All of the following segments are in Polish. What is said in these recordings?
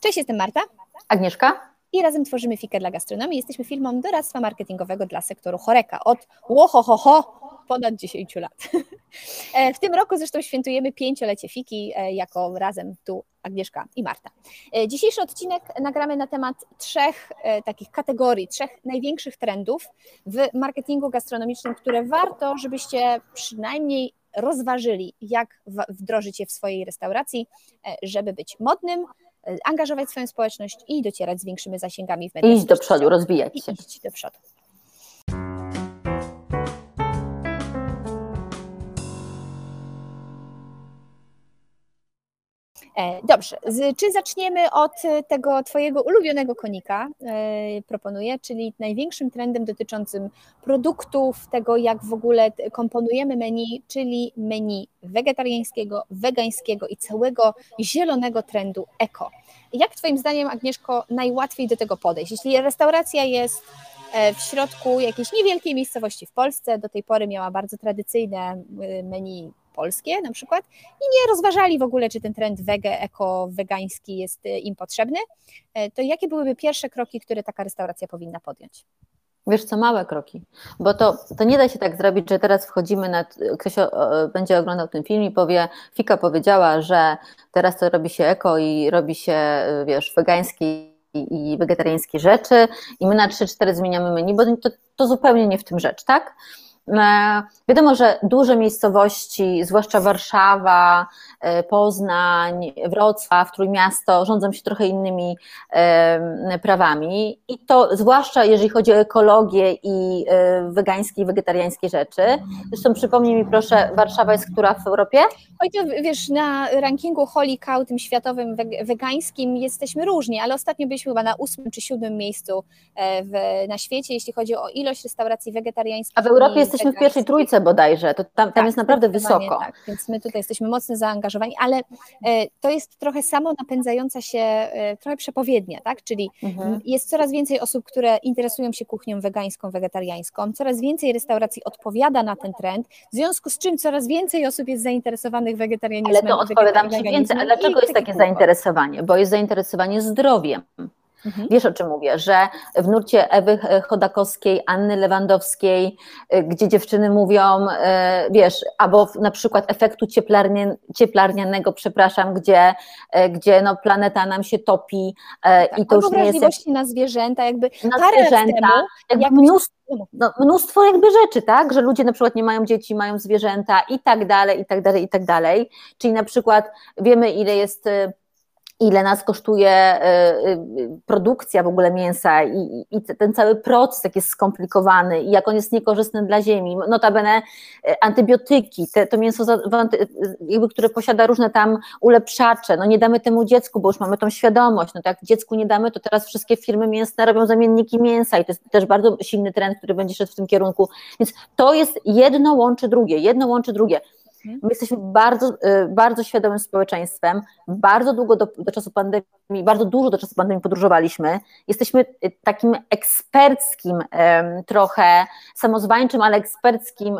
Cześć, jestem Marta. Agnieszka. I razem tworzymy Fikę dla gastronomii. Jesteśmy firmą doradztwa marketingowego dla sektoru choreka od łohohoho ponad 10 lat. E, w tym roku zresztą świętujemy pięciolecie Fiki e, jako razem tu Agnieszka i Marta. E, dzisiejszy odcinek nagramy na temat trzech takich kategorii, trzech największych trendów w marketingu gastronomicznym, które warto, żebyście przynajmniej rozważyli, jak wdrożyć je w swojej restauracji, żeby być modnym, angażować swoją społeczność i docierać z większymi zasięgami w mediach. Iść do przodu, rozwijać się. Iść do przodu. Dobrze, czy zaczniemy od tego Twojego ulubionego konika, e, proponuję, czyli największym trendem dotyczącym produktów, tego jak w ogóle komponujemy menu, czyli menu wegetariańskiego, wegańskiego i całego zielonego trendu eko. Jak Twoim zdaniem, Agnieszko, najłatwiej do tego podejść? Jeśli restauracja jest e, w środku jakiejś niewielkiej miejscowości w Polsce, do tej pory miała bardzo tradycyjne menu polskie na przykład i nie rozważali w ogóle, czy ten trend wege, eko, wegański jest e, im potrzebny, e, to jakie byłyby pierwsze kroki, które taka restauracja powinna podjąć? Wiesz co, małe kroki, bo to, to nie da się tak zrobić, że teraz wchodzimy na, ktoś będzie oglądał ten film i powie, Fika powiedziała, że teraz to robi się eko i robi się, wiesz, wegańskie i wegetariańskie rzeczy i my na 3-4 zmieniamy menu, bo to, to zupełnie nie w tym rzecz, tak? E, wiadomo, że duże miejscowości, zwłaszcza Warszawa, e, Poznań, Wrocław, Trójmiasto, rządzą się trochę innymi e, prawami i to zwłaszcza jeżeli chodzi o ekologię i wegańskie i wegetariańskie rzeczy. Zresztą przypomnij mi proszę, Warszawa jest która w Europie? Oj, to wiesz, na rankingu Holy Cow, tym światowym wegańskim jesteśmy różni, ale ostatnio byliśmy chyba na ósmym czy siódmym miejscu w, na świecie, jeśli chodzi o ilość restauracji wegetariańskich. A w Europie jest jesteśmy w pierwszej trójce bodajże, to tam, tam tak, jest naprawdę wysoko. Tak, więc my tutaj jesteśmy mocno zaangażowani, ale e, to jest trochę samo napędzająca się, e, trochę przepowiednia, tak? Czyli mhm. jest coraz więcej osób, które interesują się kuchnią wegańską, wegetariańską, coraz więcej restauracji odpowiada na ten trend, w związku z czym coraz więcej osób jest zainteresowanych wegetarianizmem. Ale to odpowiadam Ci więcej, ale dlaczego jest takie zainteresowanie? Bo jest zainteresowanie zdrowiem. Mhm. Wiesz o czym mówię, że w nurcie Ewy Chodakowskiej, Anny Lewandowskiej, y, gdzie dziewczyny mówią, y, wiesz, albo na przykład efektu cieplarnie, cieplarnianego, przepraszam, gdzie, y, gdzie no planeta nam się topi tak, i to już nie jest... na zwierzęta, jakby na zwierzęta, temu, jak mnóstwo, no, mnóstwo jakby rzeczy, tak, że ludzie na przykład nie mają dzieci, mają zwierzęta i tak dalej, i tak dalej, i tak dalej, czyli na przykład wiemy ile jest ile nas kosztuje e, e, produkcja w ogóle mięsa i, i, ten cały proces jak jest skomplikowany i jak on jest niekorzystny dla ziemi. Notabene e, antybiotyki, te, to mięso, jakby, które posiada różne tam ulepszacze, no nie damy temu dziecku, bo już mamy tą świadomość, no to jak dziecku nie damy, to teraz wszystkie firmy mięsne robią zamienniki mięsa i to jest też bardzo silny trend, który będzie szedł w tym kierunku, więc to jest jedno łączy drugie, jedno łączy drugie. Mhm. My jesteśmy bardzo, y, bardzo świadomym społeczeństwem, bardzo długo do, do czasu pandemii, bardzo dużo do czasu pandemii podróżowaliśmy. Jesteśmy y, takim eksperckim trochę, samozwańczym, ale eksperckim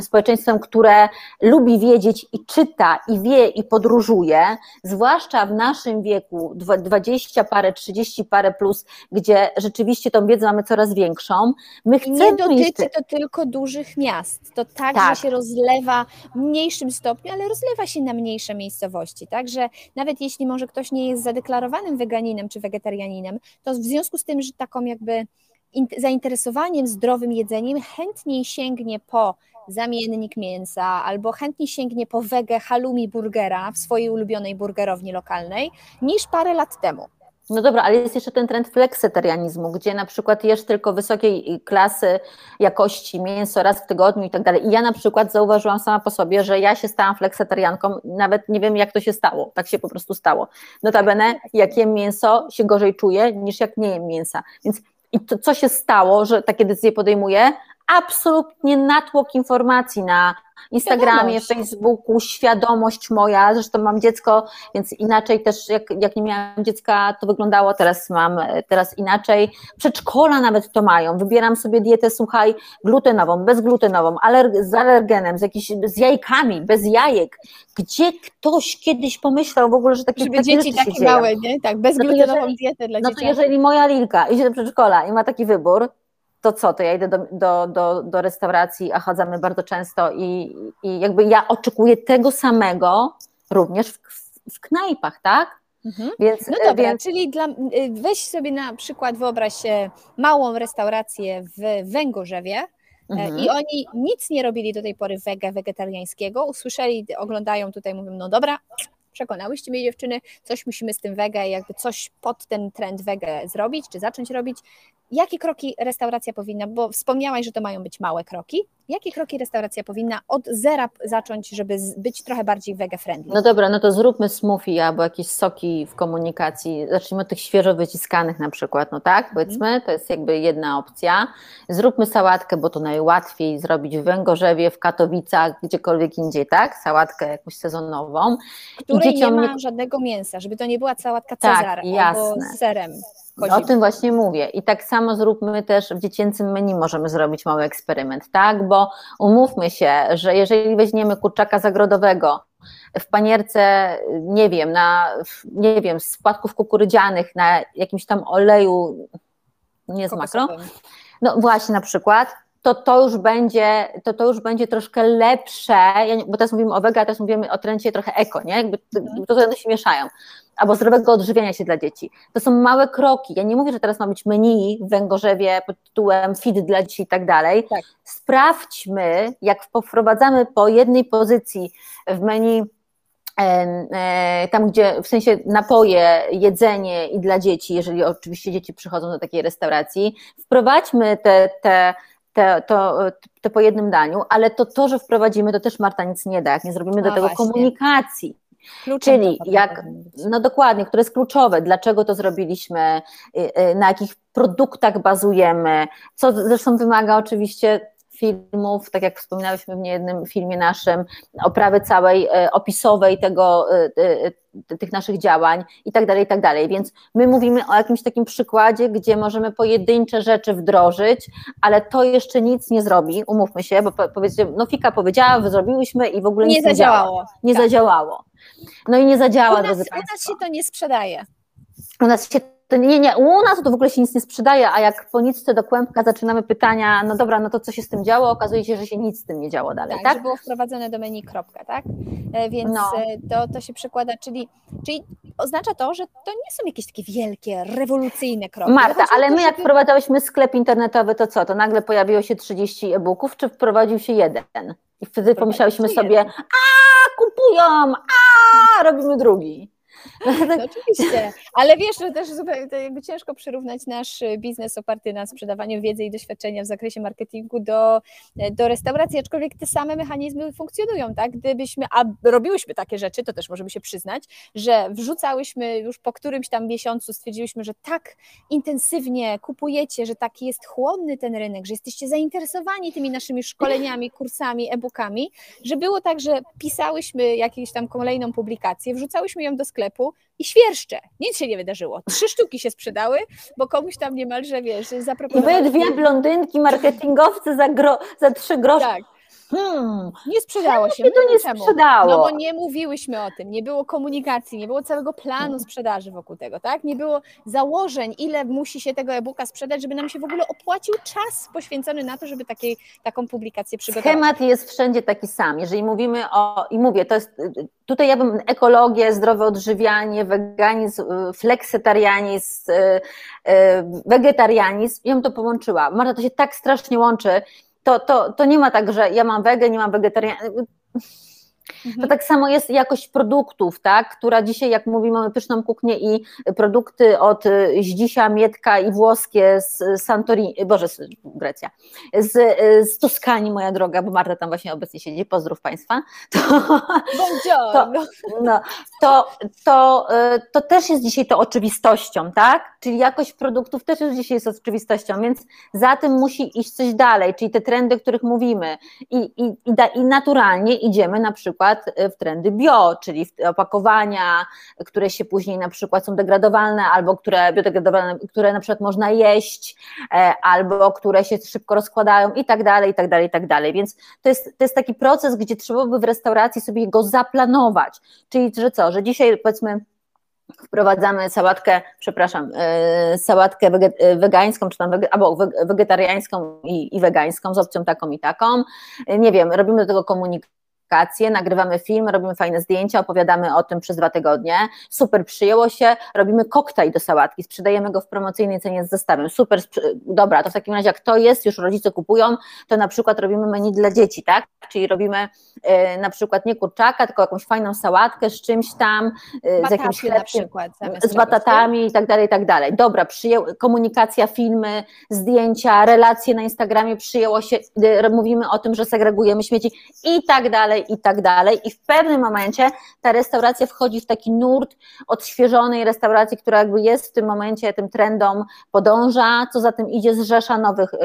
społeczeństwem, które lubi wiedzieć i czyta, i wie, i podróżuje, zwłaszcza w naszym wieku, 20 parę, 30 parę plus, gdzie rzeczywiście tą wiedzę mamy coraz większą. My chcemy nie dotyczy to tylko dużych miast, to także tak. się rozlewa w mniejszym stopniu, ale rozlewa się na mniejsze miejscowości. Także nawet jeśli może ktoś nie jest zadeklarowanym weganinem czy wegetarianinem, to w związku z tym, że taką jakby zainteresowaniem zdrowym jedzeniem chętniej sięgnie po zamiennik mięsa albo chętniej sięgnie po wege halloumi burgera w swojej ulubionej burgerowni lokalnej niż parę lat temu. No dobra, ale jest jeszcze ten trend fleksetarianizmu, gdzie na przykład jesz tylko wysokiej klasy jakości mięso raz w tygodniu i tak dalej. I ja na przykład zauważyłam sama po sobie, że ja się stałam fleksetarianką, nawet nie wiem jak to się stało, tak się po prostu stało. Notabene, jak jem mięso, się gorzej czuję niż jak nie jem mięsa. Więc i to, co się stało, że takie decyzje podejmuję, absolutnie natłok informacji na Instagramie, świadomość. Facebooku, świadomość moja, zresztą mam dziecko, więc inaczej też, jak, jak nie miałam dziecka, to wyglądało, teraz mam, teraz inaczej. Przedszkola nawet to mają, wybieram sobie dietę, słuchaj, glutenową, bezglutenową, alerg z alergenem, z, jakiś, z jajkami, bez jajek. Gdzie ktoś kiedyś pomyślał w ogóle, że takie, Żeby takie dzieci takie małe, nie? Tak, bezglutenową no dietę dla no dzieci. No to jeżeli moja Lilka idzie do przedszkola i ma taki wybór, to co, to ja idę do, do, do, do restauracji, a chodzamy bardzo często i, i jakby ja oczekuję tego samego również w, w knajpach, tak? Mhm. Więc, no dobra, więc... czyli dla, y, weź sobie na przykład, wyobraź się małą restaurację w Węgorzewie, e, Mhm. I oni nic nie robili do tej pory wege, wegetariańskiego. Usłyszeli, oglądają tutaj, mówią, no dobra, przekonałyście mnie dziewczyny, coś musimy z tym wege, jakby coś pod ten trend wege zrobić, czy zacząć robić. Jakie kroki restauracja powinna, bo wspomniałaś, że to mają być małe kroki, jakie kroki restauracja powinna od zera zacząć, żeby być trochę bardziej wege-friendly? No dobra, no to zróbmy smoothie albo jakieś soki w komunikacji, zacznijmy od tych świeżo wyciskanych na przykład, no tak, mhm. powiedzmy, to jest jakby jedna opcja. Zróbmy sałatkę, bo to najłatwiej zrobić w Węgorzewie, w Katowicach, gdziekolwiek indziej, tak, sałatkę jakąś sezonową. Której nie ma nie... żadnego mięsa, żeby to nie była sałatka tak, albo z serem. O tym właśnie mówię. I tak samo zróbmy też w dziecięcym menu, możemy zrobić mały eksperyment, tak? Bo umówmy się, że jeżeli weźmiemy kurczaka zagrodowego, w panierce, nie wiem, na, nie wiem, z płatków kukurydzianych, na jakimś tam oleju, nie z makro, no właśnie na przykład, to to już będzie, to to już będzie troszkę lepsze, bo teraz mówimy o wega, teraz mówimy o trendzie trochę eko, nie? Jakby mhm. to, to się mieszają. Albo zdrowego odżywiania się dla dzieci. To są małe kroki. Ja nie mówię, że teraz ma być menu w Węgorzewie pod tytułem fit dla dzieci i tak dalej. Tak. Sprawdźmy, jak wprowadzamy po jednej pozycji w menu e, tam gdzie w sensie napoje, jedzenie i dla dzieci, jeżeli oczywiście dzieci przychodzą do takiej restauracji, wprowadźmy te, te te, to, te po jednym daniu, ale to to, że wprowadzimy, to też Marta nic nie da, jak nie zrobimy do no tego właśnie. komunikacji. Kluczem Czyli jak, no dokładnie, które jest kluczowe, dlaczego to zrobiliśmy, y, y, na jakich produktach bazujemy, co zresztą wymaga oczywiście filmów, tak jak wspominałyśmy w niejednym filmie naszym, oprawy całej e, opisowej tego, e, e, tych naszych działań i tak dalej, i tak dalej. Więc my mówimy o jakimś takim przykładzie, gdzie możemy pojedyncze rzeczy wdrożyć, ale to jeszcze nic nie zrobi, umówmy się, bo powiedzcie, no Fika powiedziała, zrobiłyśmy i w ogóle nie nic zadziałało. Nie tak. zadziałało. No i nie zadziała, u nas, U nas się to nie sprzedaje. U nas się to nie, nie, u nas to w ogóle się nic nie sprzedaje, a jak po nitce do kłębka zaczynamy pytania, no dobra, no to co się z tym działo, okazuje się, że się nic z tym nie działo dalej, tak? tak? że było wprowadzone do menu kropka, tak? E, więc no. E, to, to się przekłada, czyli, czyli oznacza to, że to nie są jakieś takie wielkie, rewolucyjne kroki. Marta, ale my jak wprowadzałyśmy sklep internetowy, to co, to nagle pojawiło się 30 e-booków, czy wprowadził się jeden? I wtedy pomyślałyśmy sobie, a kupują, a robimy drugi. No, oczywiście, ale wiesz, że też jakby ciężko przyrównać nasz biznes oparty na sprzedawaniu wiedzy i doświadczenia w zakresie marketingu do, do restauracji, aczkolwiek te same mechanizmy funkcjonują, tak? Gdybyśmy, a robiłyśmy takie rzeczy, to też możemy się przyznać, że wrzucałyśmy już po którymś tam miesiącu, stwierdziłyśmy, że tak intensywnie kupujecie, że taki jest chłonny ten rynek, że jesteście zainteresowani tymi naszymi szkoleniami, kursami, e-bookami, że było tak, że pisałyśmy jakąś tam kolejną publikację, wrzucałyśmy ją do sklepu, i świerszcze. Nic się nie wydarzyło. Trzy sztuki się sprzedały, bo komuś tam niemalże, wiesz, zaproponowano. I wy dwie blondynki, marketingowcy za, gro, za trzy grosze. Tak. Hmm, nie sprzedało się. to nie Czemu? sprzedało? No bo nie mówiłyśmy o tym, nie było komunikacji, nie było całego planu sprzedaży wokół tego, tak? Nie było założeń, ile musi się tego e-booka sprzedać, żeby nam się w ogóle opłacił czas poświęcony na to, żeby takiej, taką publikację przygotować. Schemat jest wszędzie taki sam. Jeżeli mówimy o, i mówię, to jest, tutaj ja bym ekologię, zdrowe odżywianie, weganizm, fleksytarianizm, y, y, wegetarianizm, ja bym to połączyła. Marta, to się tak strasznie łączy, to, to, to nie ma tak, że ja mam wege, nie mam wegetarian. Mhm. To tak samo jest jakość produktów, tak, która dzisiaj, jak mówimy, mamy pyszną kuchnię i produkty od Zdzisia, Mietka i włoskie z Santorini, Boże, z Grecja, z, z Toskanii, moja droga, bo Marta tam właśnie obecnie siedzi, pozdrów Państwa. To, to, no, to, to, to też jest dzisiaj to oczywistością, tak, czyli jakość produktów też już dzisiaj jest oczywistością, więc za tym musi iść coś dalej, czyli te trendy, o których mówimy i, i, i, da, i naturalnie idziemy na przykład przykład y, w trendy bio, czyli w opakowania, które się później na przykład są degradowalne, albo które biodegradowalne, które na przykład można jeść, e, albo które się szybko rozkładają i tak dalej, i tak dalej, i tak dalej. Więc to jest, to jest taki proces, gdzie trzeba by w restauracji sobie go zaplanować. Czyli, że co, że dzisiaj powiedzmy wprowadzamy sałatkę, przepraszam, yy, sałatkę y, wegańską, czy tam albo wegetariańską i, i wegańską z opcją taką i taką. Nie wiem, robimy do tego komunikat wakacje, nagrywamy film, robimy fajne zdjęcia, opowiadamy o tym przez dwa tygodnie. Super, przyjęło się, robimy koktajl do sałatki, sprzedajemy go w promocyjnej cenie z zestawem. Super, dobra, to w takim razie jak to jest, już rodzice kupują, to na przykład robimy menu dla dzieci, tak? Czyli robimy y, na przykład nie kurczaka, tylko jakąś fajną sałatkę z czymś tam, y, z jakimś chlebkiem, z batatami i tak dalej, i tak dalej. Dobra, komunikacja, filmy, zdjęcia, relacje na Instagramie przyjęło się, y, mówimy o tym, że segregujemy śmieci i tak dalej, dalej, i tak dalej. I w pewnym momencie ta restauracja wchodzi w taki nurt odświeżonej restauracji, która jakby jest w tym momencie tym trendom podąża, co za tym idzie zrzesza nowych, y,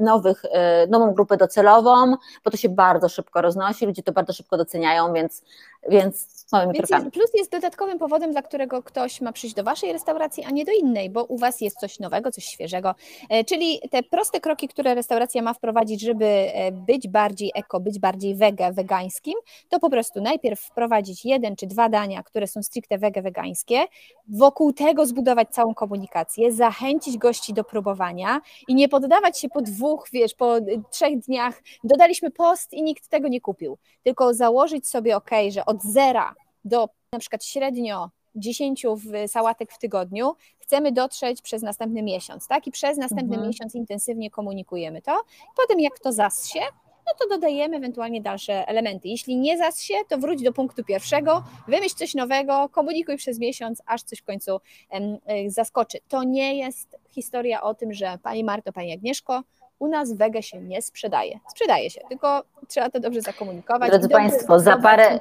nowych, y, nową grupę docelową, bo to się bardzo szybko roznosi, ludzie to bardzo szybko doceniają, więc, więc małymi Więc. Plus jest dodatkowym powodem, dla którego ktoś ma przyjść do Waszej restauracji, a nie do innej, bo u Was jest coś nowego, coś świeżego. E, czyli te proste kroki, które restauracja ma wprowadzić, żeby e, być bardziej eko, być bardziej wege, wegańskim, to po prostu najpierw wprowadzić jeden czy dwa dania, które są stricte wege, wegańskie, wokół tego zbudować całą komunikację, zachęcić gości do próbowania i nie poddawać się po dwóch, wiesz, po trzech dniach, dodaliśmy post i nikt tego nie kupił, tylko założyć sobie, ok, że od zera do na przykład średnio 10 sałatek w tygodniu, chcemy dotrzeć przez następny miesiąc, tak? I przez następny mhm. miesiąc intensywnie komunikujemy to. Potem jak to zassie, no to dodajemy ewentualnie dalsze elementy. Jeśli nie zassie, to wróć do punktu pierwszego, wymyśl coś nowego, komunikuj przez miesiąc, aż coś w końcu y, zaskoczy. To nie jest historia o tym, że Pani Marto, Pani Agnieszko, u nas wege się nie sprzedaje. Sprzedaje się, tylko trzeba to dobrze zakomunikować. Drodzy Państwo, za parę,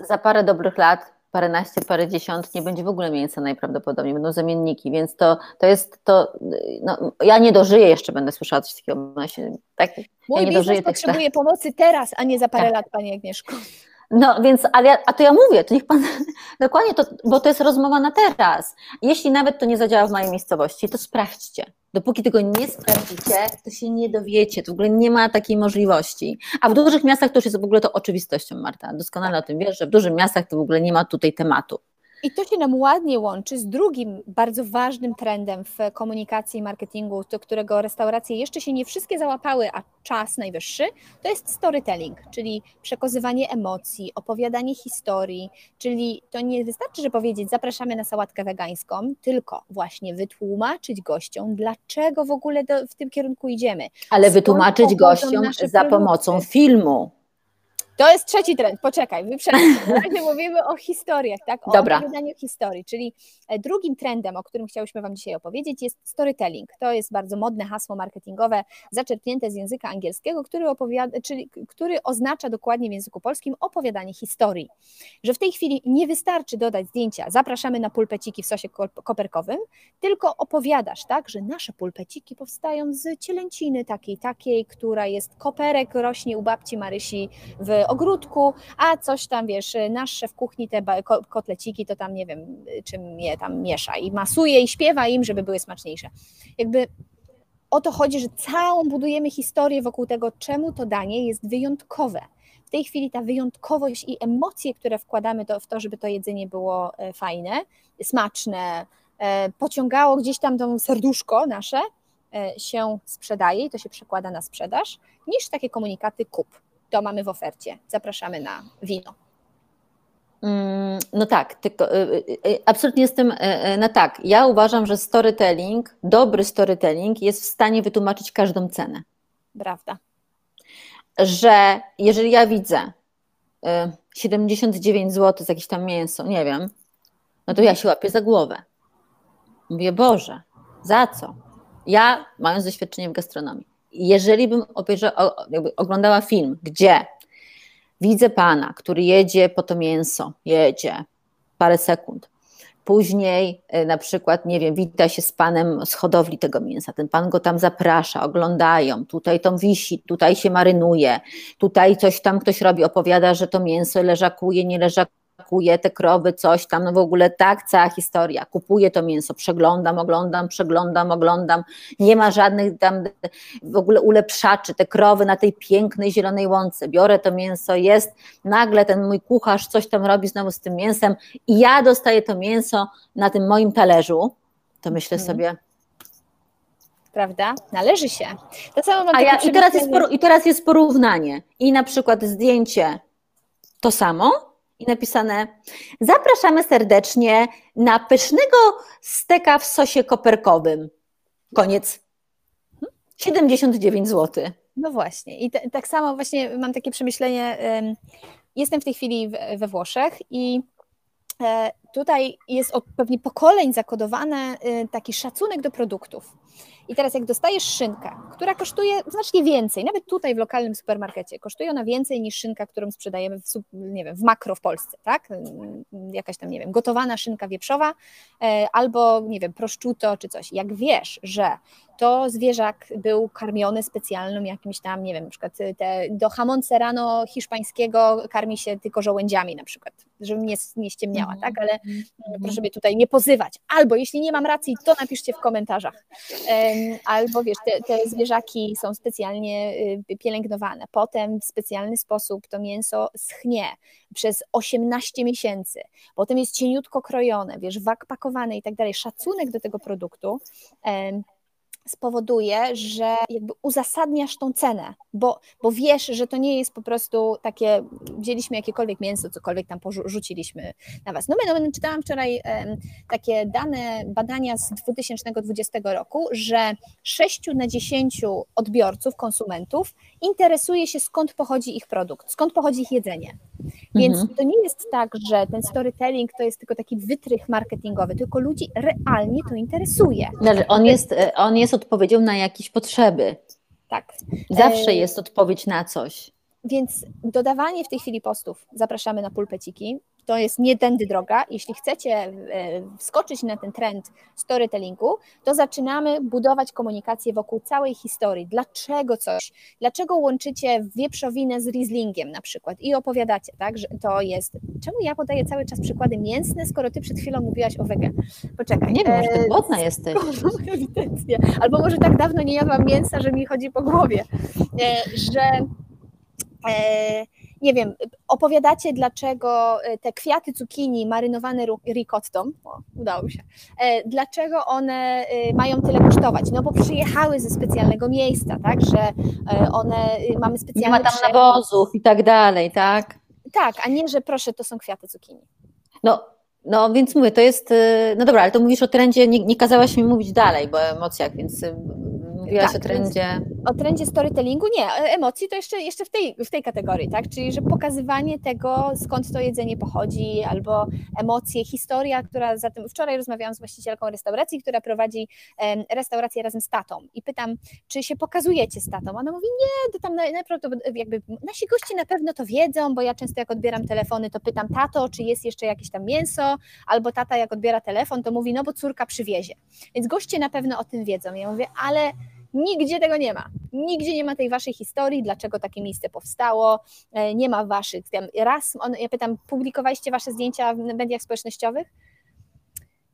za parę dobrych lat paręnaście, parędziesiąt, nie będzie w ogóle mięsa najprawdopodobniej, będą zamienniki, więc to, to jest to, no, ja nie dożyję jeszcze, będę słyszała coś takiego, tak? Mój ja nie biznes potrzebuje pomocy teraz, a nie za parę tak. lat, Pani Agnieszko. No więc, ale ja, a to ja mówię, to niech pan, dokładnie to, bo to jest rozmowa na teraz. Jeśli nawet to nie zadziała w mojej miejscowości, to sprawdźcie. Dopóki tego nie sprawdzicie, to się nie dowiecie, to w ogóle nie ma takiej możliwości. A w dużych miastach to już jest w ogóle to oczywistością, Marta. Doskonale o tym wiesz, że w dużych miastach to w ogóle nie ma tutaj tematu. I to się nam ładnie łączy z drugim bardzo ważnym trendem w komunikacji i marketingu, do którego restauracje jeszcze się nie wszystkie załapały, a czas najwyższy, to jest storytelling, czyli przekazywanie emocji, opowiadanie historii, czyli to nie wystarczy, że powiedzieć zapraszamy na sałatkę wegańską, tylko właśnie wytłumaczyć gościom, dlaczego w ogóle do, w tym kierunku idziemy. Ale wytłumaczyć gościom za pomocą filmu. To jest trzeci trend, poczekaj, wyprzedzam. Na razie mówimy o historiach, tak? O Dobra. opowiadaniu historii, czyli e, drugim trendem, o którym chciałyśmy Wam dzisiaj opowiedzieć jest storytelling. To jest bardzo modne hasło marketingowe, zaczerpnięte z języka angielskiego, który, opowiada, czyli, który oznacza dokładnie w języku polskim opowiadanie historii. Że w tej chwili nie wystarczy dodać zdjęcia, zapraszamy na pulpeciki w sosie koperkowym, tylko opowiadasz, tak, że nasze pulpeciki powstają z cielęciny takiej, takiej, która jest koperek, rośnie u babci Marysi w ogródku, a coś tam, wiesz, nasz szef kuchni, te kotleciki, to tam nie wiem, czym je tam miesza i masuje i śpiewa im, żeby były smaczniejsze. Jakby o to chodzi, że całą budujemy historię wokół tego, czemu to danie jest wyjątkowe. W tej chwili ta wyjątkowość i emocje, które wkładamy w to, żeby to jedzenie było e, fajne, smaczne, e, pociągało gdzieś tam to serduszko nasze, e, się sprzedaje i to się przekłada na sprzedaż, niż takie komunikaty kup to mamy w ofercie. Zapraszamy na wino. Mm, no tak, tylko y, y, y, absolutnie jestem na tak. Ja uważam, że storytelling, dobry storytelling jest w stanie wytłumaczyć każdą cenę. Prawda. Że jeżeli ja widzę 79 zł za jakieś tam mięso, nie wiem, no to ja się łapię za głowę. Mówię, Boże, za co? Ja, mając doświadczenie w gastronomii, jeżeli bym oglądała film, gdzie widzę pana, który jedzie po to mięso, jedzie parę sekund, Później e, na przykład, nie wiem, wita się z panem z hodowli tego mięsa, ten pan go tam zaprasza, oglądają, tutaj to wisi, tutaj się marynuje, tutaj coś tam ktoś robi, opowiada, że to mięso leżakuje, nie leżakuje, pakuje te krowy, coś tam, no w ogóle tak, cała historia. Kupuję to mięso, przeglądam, oglądam, przeglądam, oglądam. Nie ma żadnych tam w ogóle ulepszaczy, te krowy na tej pięknej zielonej łące. Biorę to mięso, jest, nagle ten mój kucharz coś tam robi znowu z tym mięsem i ja dostaję to mięso na tym moim talerzu, to myślę hmm. sobie, prawda? Należy się. To samo mam A ja, i, teraz jest, I teraz jest porównanie. I na przykład zdjęcie to samo, i napisane: Zapraszamy serdecznie na pysznego steka w sosie koperkowym. Koniec. 79 zł. No właśnie. I tak samo właśnie mam takie przemyślenie. Jestem w tej chwili we Włoszech i e, tutaj jest od pewnie pokoleń zakodowany y, taki szacunek do produktów. I teraz jak dostajesz szynkę, która kosztuje znacznie więcej, nawet tutaj w lokalnym supermarkecie, kosztuje ona więcej niż szynka, którą sprzedajemy w, nie wiem, w makro w Polsce, tak? Jakaś tam, nie wiem, gotowana szynka wieprzowa e, albo, nie wiem, prosciutto czy coś. Jak wiesz, że to zwierzak był karmiony specjalnym jakimś tam, nie wiem, na przykład te, do hamon serrano hiszpańskiego karmi się tylko żołędziami na przykład, żebym nie, nie ściemniała, tak? Ale mm -hmm. proszę mnie tutaj nie pozywać. Albo jeśli nie mam racji, to napiszcie w komentarzach. Albo wiesz, te, te zwierzaki są specjalnie y, pielęgnowane. Potem w specjalny sposób to mięso schnie przez 18 miesięcy. Potem jest cieniutko krojone, wiesz, wak pakowane i tak dalej. Szacunek do tego produktu spowoduje, że jakby uzasadniasz tą cenę, bo, bo wiesz, że to nie jest po prostu takie, wzięliśmy jakiekolwiek mięso, cokolwiek tam porzuciliśmy na was. No my, czytałam wczoraj um, takie dane, badania z 2020 roku, że 6 na 10 odbiorców, konsumentów interesuje się skąd pochodzi ich produkt, skąd pochodzi ich jedzenie. Więc mhm. to nie jest tak, że ten storytelling to jest tylko taki wytrych marketingowy, tylko ludzi realnie to interesuje. Znaczy on jest, on jest odpowiedzią na jakieś potrzeby. Tak. Zawsze e, jest odpowiedź na coś. Więc dodawanie w tej chwili postów, zapraszamy na pulpeciki, to jest nie tędy droga. Jeśli chcecie e, wskoczyć na ten trend storytellingu, to zaczynamy budować komunikację wokół całej historii. Dlaczego coś? Dlaczego łączycie wieprzowinę z Rieslingiem na przykład i opowiadacie, tak, że to jest... Czemu ja podaję cały czas przykłady mięsne, skoro ty przed chwilą mówiłaś o wege? Poczekaj. Nie wiem, może ty e, głodna jesteś. Ewidentnie. Albo może tak dawno nie jadłam mięsa, że mi chodzi po głowie. E, że nie wiem, opowiadacie, dlaczego e, te kwiaty cukinii marynowane ricottą, o, udało się, e, dlaczego one e, mają tyle kosztować? No bo przyjechały ze specjalnego miejsca, tak, że one, mamy specjalne... Nie ma tam nawozów i tak dalej, tak? Tak, a nie, że proszę, to są kwiaty cukinii. No, no więc mówię, to jest, no dobra, ale to mówisz o trendzie, nie, nie kazałaś mi mówić dalej, bo o emocjach, więc Mówiłaś tak, o trendzie. O trendzie storytellingu? Nie, emocji to jeszcze, jeszcze w, tej, w tej kategorii, tak? Czyli, że pokazywanie tego, skąd to jedzenie pochodzi, albo emocje, historia, która za tym. Wczoraj rozmawiałam z właścicielką restauracji, która prowadzi restaurację razem z tatą i pytam, czy się pokazujecie z tatą? Ona mówi, nie, to tam najprawdopodobniej jakby nasi goście na pewno to wiedzą, bo ja często jak odbieram telefony, to pytam tato, czy jest jeszcze jakieś tam mięso, albo tata jak odbiera telefon, to mówi, no bo córka przywiezie. Więc goście na pewno o tym wiedzą. Ja mówię, ale Nigdzie tego nie ma. Nigdzie nie ma tej waszej historii, dlaczego takie miejsce powstało, e, nie ma waszych. Raz, on, ja pytam, publikowaliście wasze zdjęcia w mediach społecznościowych?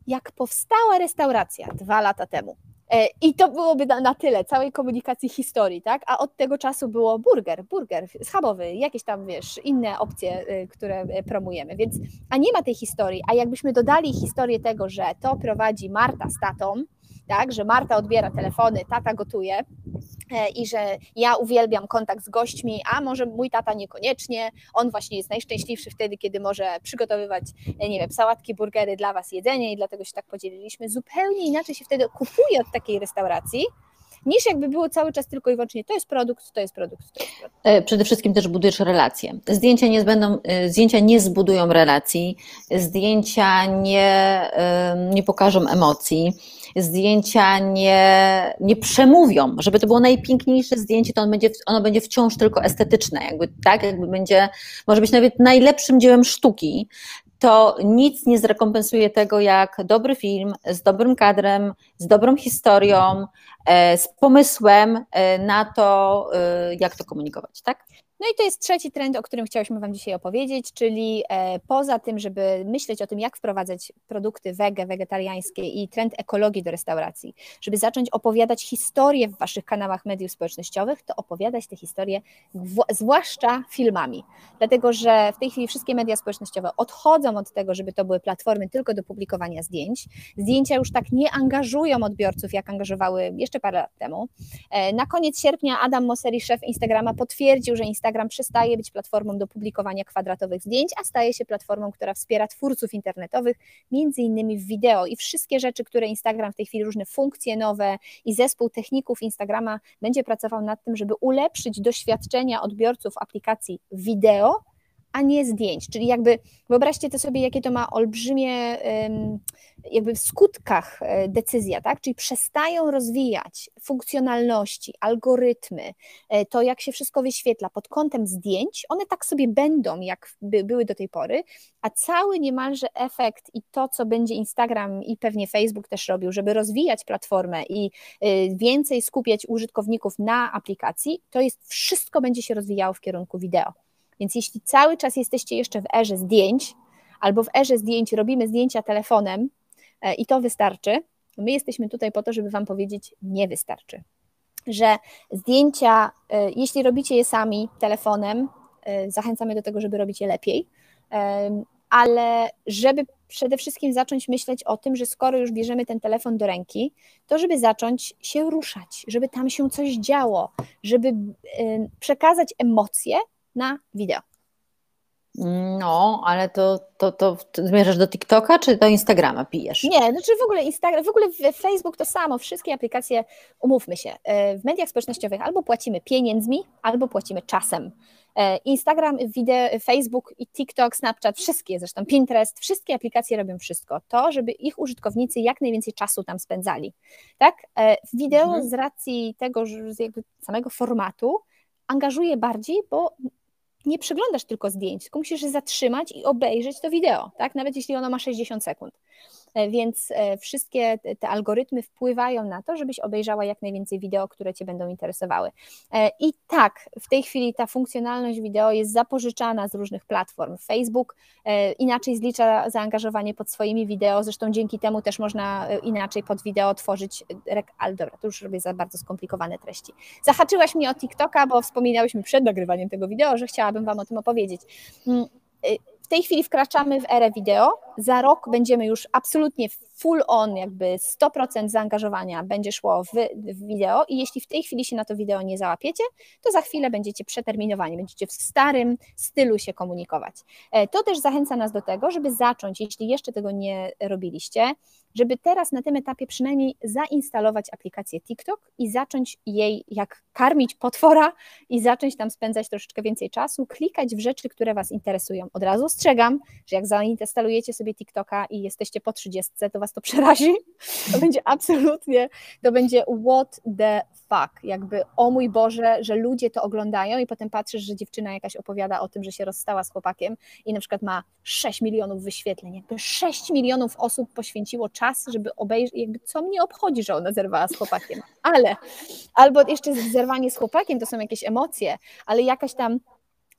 Jak powstała restauracja dwa lata temu, e, i to byłoby na, tyle całej komunikacji historii, tak? A od tego czasu było burger, burger schabowy, jakieś tam, wiesz, inne opcje, e, które promujemy. Więc, a nie ma tej historii. A jakbyśmy dodali historię tego, że to prowadzi Marta z tatą, tak, że Marta odbiera telefony, tata gotuje e, i że ja uwielbiam kontakt z gośćmi, a może mój tata niekoniecznie, on właśnie jest najszczęśliwszy wtedy, kiedy może przygotowywać, e, nie wiem, sałatki, burgery dla Was, jedzenie i dlatego się tak podzieliliśmy. Zupełnie inaczej się wtedy kupuje od takiej restauracji, niż jakby było cały czas tylko i wyłącznie to jest produkt, to jest produkt, to jest produkt. E, przede wszystkim też budujesz relacje. Zdjęcia nie, zbędą, e, zdjęcia nie zbudują relacji, zdjęcia nie, nie pokażą emocji, zdjęcia nie, nie przemówią. Żeby to było najpiękniejsze zdjęcie, to on będzie, ono będzie wciąż tylko estetyczne, jakby tak, jakby będzie, może być nawet najlepszym dziełem sztuki, to nic nie zrekompensuje tego, jak dobry film z dobrym kadrem, z dobrą historią, e, z pomysłem e, na to, e, jak to komunikować, tak? No i to jest trzeci trend, o którym chciałyśmy Wam dzisiaj opowiedzieć, czyli e, poza tym, żeby myśleć o tym, jak wprowadzać produkty wege, wegetariańskie i trend ekologii do restauracji, żeby zacząć opowiadać historie w Waszych kanałach mediów społecznościowych, to opowiadać te historie zwłaszcza filmami. Dlatego, że w tej chwili wszystkie media społecznościowe odchodzą od tego, żeby to były platformy tylko do publikowania zdjęć. Zdjęcia już tak nie angażują odbiorców, jak angażowały jeszcze parę lat temu. E, na koniec sierpnia Adam Mosseri, szef Instagrama, potwierdził, że Instagram Instagram przestaje być platformą do publikowania kwadratowych zdjęć, a staje się platformą, która wspiera twórców internetowych, między innymi w wideo. I wszystkie rzeczy, które Instagram w tej chwili, różne funkcje nowe i zespół techników Instagrama będzie pracował nad tym, żeby ulepszyć doświadczenia odbiorców aplikacji wideo, a nie zdjęć. Czyli jakby wyobraźcie to sobie, jakie to ma olbrzymie jakby w skutkach e, decyzja, tak? Czyli przestają rozwijać funkcjonalności, algorytmy, e, to jak się wszystko wyświetla pod kątem zdjęć, one tak sobie będą, jak by, były do tej pory, a cały niemalże efekt i to, co będzie Instagram i pewnie Facebook też robił, żeby rozwijać platformę i e, więcej skupiać użytkowników na aplikacji, to jest wszystko będzie się rozwijało w kierunku wideo. Więc jeśli cały czas jesteście jeszcze w erze zdjęć, albo w erze zdjęć robimy zdjęcia telefonem e, i to wystarczy, my jesteśmy tutaj po to, żeby Wam powiedzieć, nie wystarczy. Że zdjęcia, e, jeśli robicie je sami telefonem, e, zachęcamy do tego, żeby robić je lepiej, ale żeby przede wszystkim zacząć myśleć o tym, że skoro już bierzemy ten telefon do ręki, to żeby zacząć się ruszać, żeby tam się coś działo, żeby przekazać emocje, na wideo. No, ale to, to, to zmierzasz do TikToka czy do Instagrama pijesz? Nie, znaczy w ogóle Instagram, w ogóle Facebook to samo, wszystkie aplikacje, umówmy się, e, w mediach społecznościowych albo płacimy pieniędzmi, albo płacimy czasem. E, Instagram, wideo, Facebook i TikTok, Snapchat, wszystkie zresztą, Pinterest, wszystkie aplikacje robią wszystko. To, żeby ich użytkownicy jak najwięcej czasu tam spędzali. Tak? E, wideo mhm. z racji tego, że z jakby samego formatu, angażuje bardziej, bo nie przeglądasz tylko zdjęć, tylko musisz zatrzymać i obejrzeć to wideo, tak? Nawet jeśli ono ma 60 sekund. E, więc e, wszystkie te algorytmy wpływają na to, żebyś obejrzała jak najwięcej wideo, które Cię będą interesowały. E, I tak, w tej chwili ta funkcjonalność wideo jest zapożyczana z różnych platform. Facebook inaczej zlicza zaangażowanie pod swoimi wideo, zresztą dzięki temu też można inaczej pod wideo tworzyć, ale dobra, to już robię za bardzo skomplikowane treści. Zahaczyłaś mnie o TikToka, bo wspominałyśmy przed nagrywaniem tego wideo, że chciałabym Wam o tym opowiedzieć. W tej chwili wkraczamy w erę wideo. Za rok będziemy już absolutnie full on, jakby 100% zaangażowania będzie szło w, w, wideo i jeśli w tej chwili się na to wideo nie załapiecie, to za chwilę będziecie przeterminowani, będziecie w starym stylu się komunikować. E, to też zachęca nas do tego, żeby zacząć, jeśli jeszcze tego nie robiliście, żeby teraz na tym etapie przynajmniej zainstalować aplikację TikTok i zacząć jej jak karmić potwora i zacząć tam spędzać troszeczkę więcej czasu, klikać w rzeczy, które Was interesują. Od razu ostrzegam, że jak zainstalujecie sobie TikToka i jesteście po 30, to Was to przerazi. To będzie absolutnie, to będzie what the fuck, jakby o mój Boże, że ludzie to oglądają i potem patrzysz, że dziewczyna jakaś opowiada o tym, że się rozstała z chłopakiem i na przykład ma 6 milionów wyświetleń, jakby 6 milionów osób poświęciło czas, żeby obejrzeć, jakby co mnie obchodzi, że ona zerwała z chłopakiem, ale albo jeszcze zerwanie z chłopakiem to są jakieś emocje, ale jakaś tam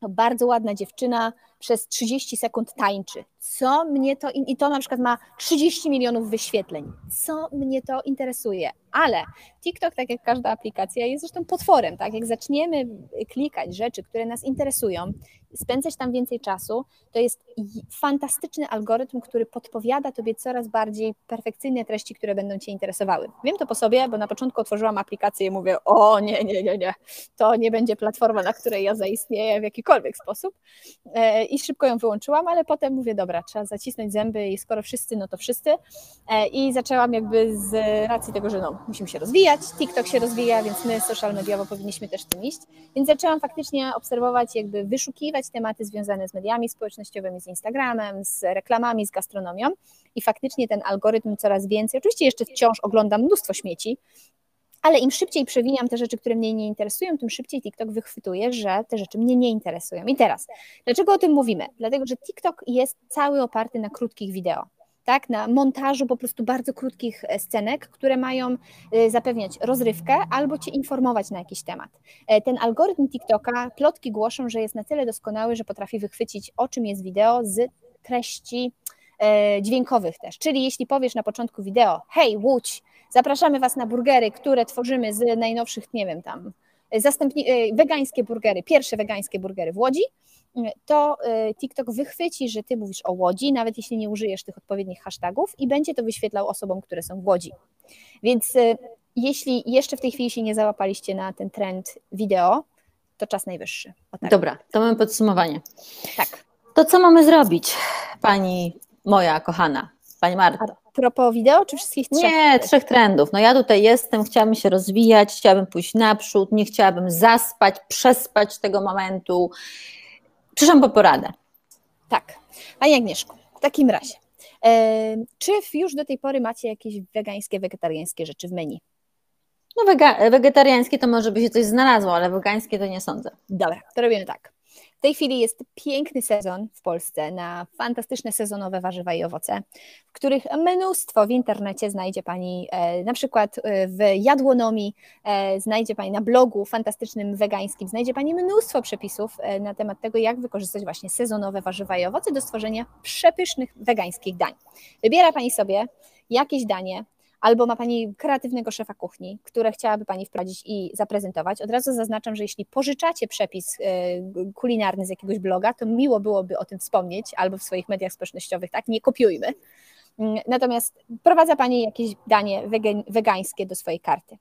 bardzo ładna dziewczyna przez 30 sekund tańczy. Co mnie to, i to na przykład ma 30 milionów wyświetleń. Co mnie to interesuje? Ale TikTok, tak jak każda aplikacja, jest zresztą potworem, tak? Jak zaczniemy klikać rzeczy, które nas interesują, spędzać tam więcej czasu, to jest fantastyczny algorytm, który podpowiada Tobie coraz bardziej perfekcyjne treści, które będą Cię interesowały. Wiem to po sobie, bo na początku otworzyłam aplikację i mówię, o nie, nie, nie, nie, to nie będzie platforma, na której ja zaistnieję w jakikolwiek sposób. E, i szybko ją wyłączyłam, ale potem mówię, dobra, trzeba zacisnąć zęby i skoro wszyscy, no to wszyscy. I zaczęłam jakby z racji tego, że no, musimy się rozwijać, TikTok się rozwija, więc my social mediowo powinniśmy też tym iść. Więc zaczęłam faktycznie obserwować, jakby wyszukiwać tematy związane z mediami społecznościowymi, z Instagramem, z reklamami, z gastronomią i faktycznie ten algorytm coraz więcej, oczywiście jeszcze wciąż oglądam mnóstwo śmieci, ale im szybciej przewijam te rzeczy, które mnie nie interesują, tym szybciej TikTok wychwytuje, że te rzeczy mnie nie interesują. I teraz, dlaczego o tym mówimy? Dlatego, że TikTok jest cały oparty na krótkich wideo. Tak, na montażu po prostu bardzo krótkich e, scenek, które mają e, zapewniać rozrywkę albo cię informować na jakiś temat. E, ten algorytm TikToka, plotki głoszą, że jest na tyle doskonały, że potrafi wychwycić, o czym jest wideo z treści dźwiękowych też. Czyli jeśli powiesz na początku wideo, hej, Łódź, Zapraszamy Was na burgery, które tworzymy z najnowszych, nie wiem, tam, zastępni, e, wegańskie burgery, pierwsze wegańskie burgery w Łodzi, to e, TikTok wychwyci, że Ty mówisz o Łodzi, nawet jeśli nie użyjesz tych odpowiednich hashtagów i będzie to wyświetlał osobom, które są w Łodzi. Więc jeśli jeszcze w tej chwili się nie załapaliście na ten trend wideo, to czas najwyższy. Tak. Dobra, to mamy podsumowanie. Tak. To co mamy zrobić, pani moja kochana, pani Marta? Propos wideo, czy wszystkich trzech? Nie, trzech trendów. No ja tutaj jestem, chciałabym się rozwijać, chciałabym pójść naprzód, nie chciałabym zaspać, przespać tego momentu. Przyszłam po poradę. Tak. Pani Agnieszko, w takim razie, e, czy już do tej pory macie jakieś wegańskie, wegetariańskie rzeczy w menu? No wega- wegetariańskie to może by się coś znalazło, ale wegańskie to nie sądzę. Dobra, to robimy tak. Tej chwili jest piękny sezon w Polsce na fantastyczne sezonowe warzywa i owoce, w których mnóstwo w internecie znajdzie Pani, e, na przykład e, w Jadłonomii, e, znajdzie Pani na blogu fantastycznym wegańskim, znajdzie Pani mnóstwo przepisów na temat tego, jak wykorzystać właśnie sezonowe warzywa i owoce do stworzenia przepysznych wegańskich dań. Wybiera Pani sobie jakieś danie, albo ma Pani kreatywnego szefa kuchni, które chciałaby Pani wprowadzić i zaprezentować. Od razu zaznaczam, że jeśli pożyczacie przepis y, kulinarny z jakiegoś bloga, to miło byłoby o tym wspomnieć albo w swoich mediach społecznościowych, tak? Nie kopiujmy. Mm, natomiast prowadza Pani jakieś danie wegańskie do swojej karty.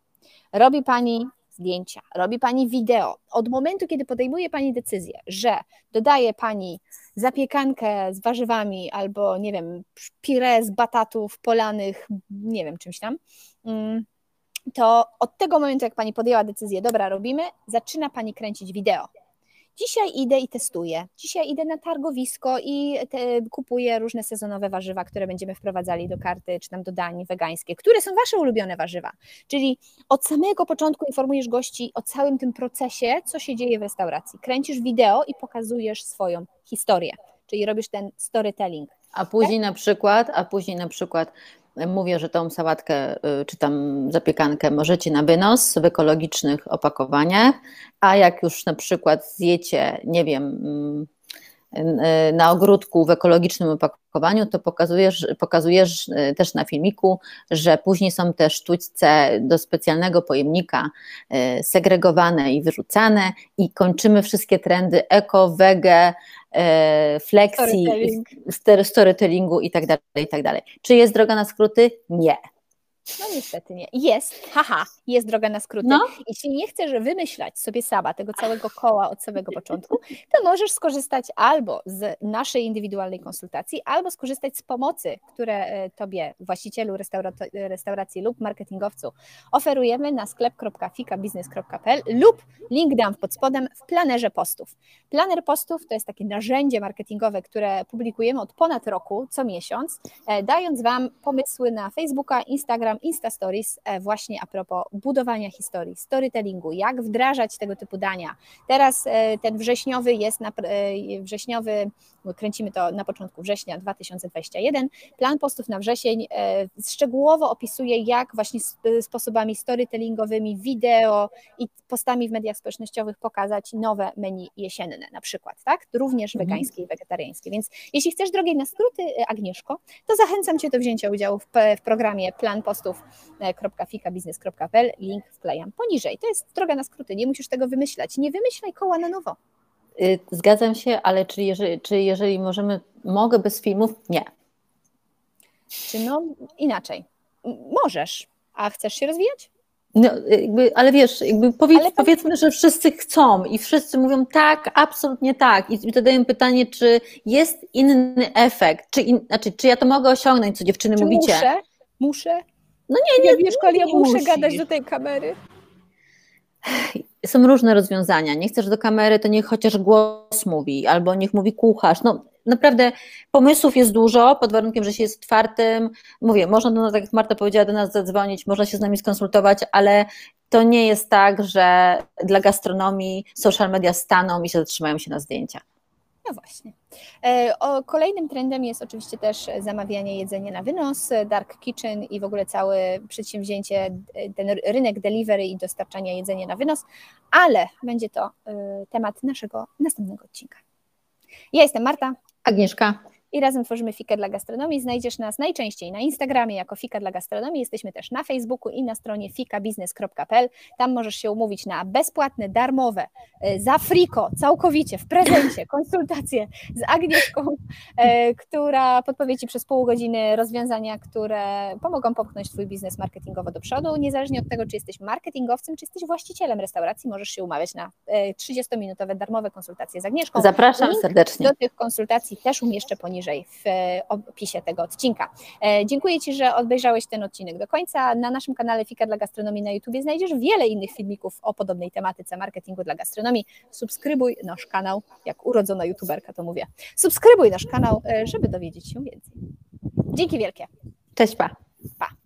Robi Pani zdjęcia, robi Pani wideo. Od momentu, kiedy podejmuje Pani decyzję, że dodaje Pani zapiekankę z warzywami albo, nie wiem, pire z batatów polanych, nie wiem, czymś tam, mm, to od tego momentu, jak Pani podjęła decyzję, dobra, robimy, zaczyna Pani kręcić wideo. Dzisiaj idę i testuję. Dzisiaj idę na targowisko i te, kupuję różne sezonowe warzywa, które będziemy wprowadzali do karty, czy tam do dań wegańskie, które są Wasze ulubione warzywa. Czyli od samego początku informujesz gości o całym tym procesie, co się dzieje w restauracji. Kręcisz wideo i pokazujesz swoją historię, czyli robisz ten storytelling. A później tak? na przykład, a później na przykład mówię, że tą sałatkę y, czy tam zapiekankę możecie na wynos w ekologicznych opakowaniach, a jak już na przykład zjecie, nie wiem, mm, y, na ogródku w ekologicznym opakowaniu, to pokazujesz, pokazujesz y, też na filmiku, że później są te sztućce do specjalnego pojemnika segregowane i wyrzucane i kończymy wszystkie trendy eko, wege, E, Storytelling. storytellingu i tak dalej, i tak dalej. Czy jest droga na skróty? Nie. No niestety nie. Jest, haha, jest droga na skróty. No. Jeśli nie chcesz wymyślać sobie sama tego całego koła od samego początku, to możesz skorzystać albo z naszej indywidualnej konsultacji, albo skorzystać z pomocy, które e, Tobie, właścicielu restauracji lub marketingowcu oferujemy na sklep.fikabiznes.pl lub link dam pod spodem w planerze postów. Planer postów to jest takie narzędzie marketingowe, które publikujemy od ponad roku, co miesiąc, e, dając Wam pomysły na Facebooka, Instagram, Insta Stories e, właśnie a propos budowania historii, storytellingu, jak wdrażać tego typu dania. Teraz e, ten wrześniowy jest na, e, wrześniowy, kręcimy to na początku września 2021. Plan postów na wrzesień szczegółowo opisuje, jak właśnie sposobami storytellingowymi, wideo i postami w mediach społecznościowych pokazać nowe menu jesienne na przykład, tak? Również mhm. wegańskie i wegetariańskie. Więc jeśli chcesz drogiej na skróty, Agnieszko, to zachęcam Cię do wzięcia udziału w, w programie Plan postów podcastów.fikabiznes.pl. Link wklejam poniżej. To jest droga na skróty, nie musisz tego wymyślać. Nie wymyślaj koła na nowo. Y, zgadzam się, ale czy jeżeli, czy jeżeli możemy, mogę bez filmów? Nie. Czy no inaczej? Możesz, a chcesz się rozwijać? No, jakby, ale wiesz, jakby powiedz, ale powiedzmy, że wszyscy chcą i wszyscy mówią tak, absolutnie tak. I zadaję pytanie, czy jest inny efekt, czy, in, znaczy, czy ja to mogę osiągnąć, co dziewczyny czy mówicie? Muszę? Muszę? No nie, nie. Ja, wiesz, nie, ja muszę musi. gadać do tej kamery. Są różne rozwiązania. Nie chcesz do kamery, to niech chociaż głos mówi, albo niech mówi kucharz. No, naprawdę pomysłów jest dużo, pod warunkiem, że się jest otwartym. Mówię, można nas, tak jak Marta powiedziała, do nas zadzwonić, można się z nami skonsultować, ale to nie jest tak, że dla gastronomii social media staną i się zatrzymają się na zdjęcia. No właśnie. E, o, kolejnym trendem jest oczywiście też zamawianie jedzenia na wynos, dark kitchen i w ogóle całe przedsięwzięcie, ten rynek delivery i dostarczania jedzenia na wynos, ale będzie to e, temat naszego następnego odcinka. Ja jestem Marta. Agnieszka i razem tworzymy Fika dla Gastronomii. Znajdziesz nas najczęściej na Instagramie jako Fika dla Gastronomii. Jesteśmy też na Facebooku i na stronie fikabiznes.pl. Tam możesz się umówić na bezpłatne, darmowe, e, za friko, całkowicie, w prezencie, konsultacje z Agnieszką, e, która podpowie Ci przez pół godziny rozwiązania, które pomogą popchnąć Twój biznes marketingowo do przodu. Niezależnie od tego, czy jesteś marketingowcem, czy jesteś właścicielem restauracji, możesz się umawiać na 30-minutowe darmowe konsultacje z Agnieszką. Zapraszam Link serdecznie. Do tych konsultacji też umieszczę poniżej poniżej w e, opisie tego odcinka. E, dziękuję Ci, że obejrzałeś ten odcinek do końca. Na naszym kanale Fika dla Gastronomii na YouTube znajdziesz wiele innych filmików o podobnej tematyce marketingu dla gastronomii. Subskrybuj nasz kanał, jak urodzona youtuberka to mówię. Subskrybuj nasz kanał, e, żeby dowiedzieć się więcej. Dzięki wielkie. Cześć, pa. Pa.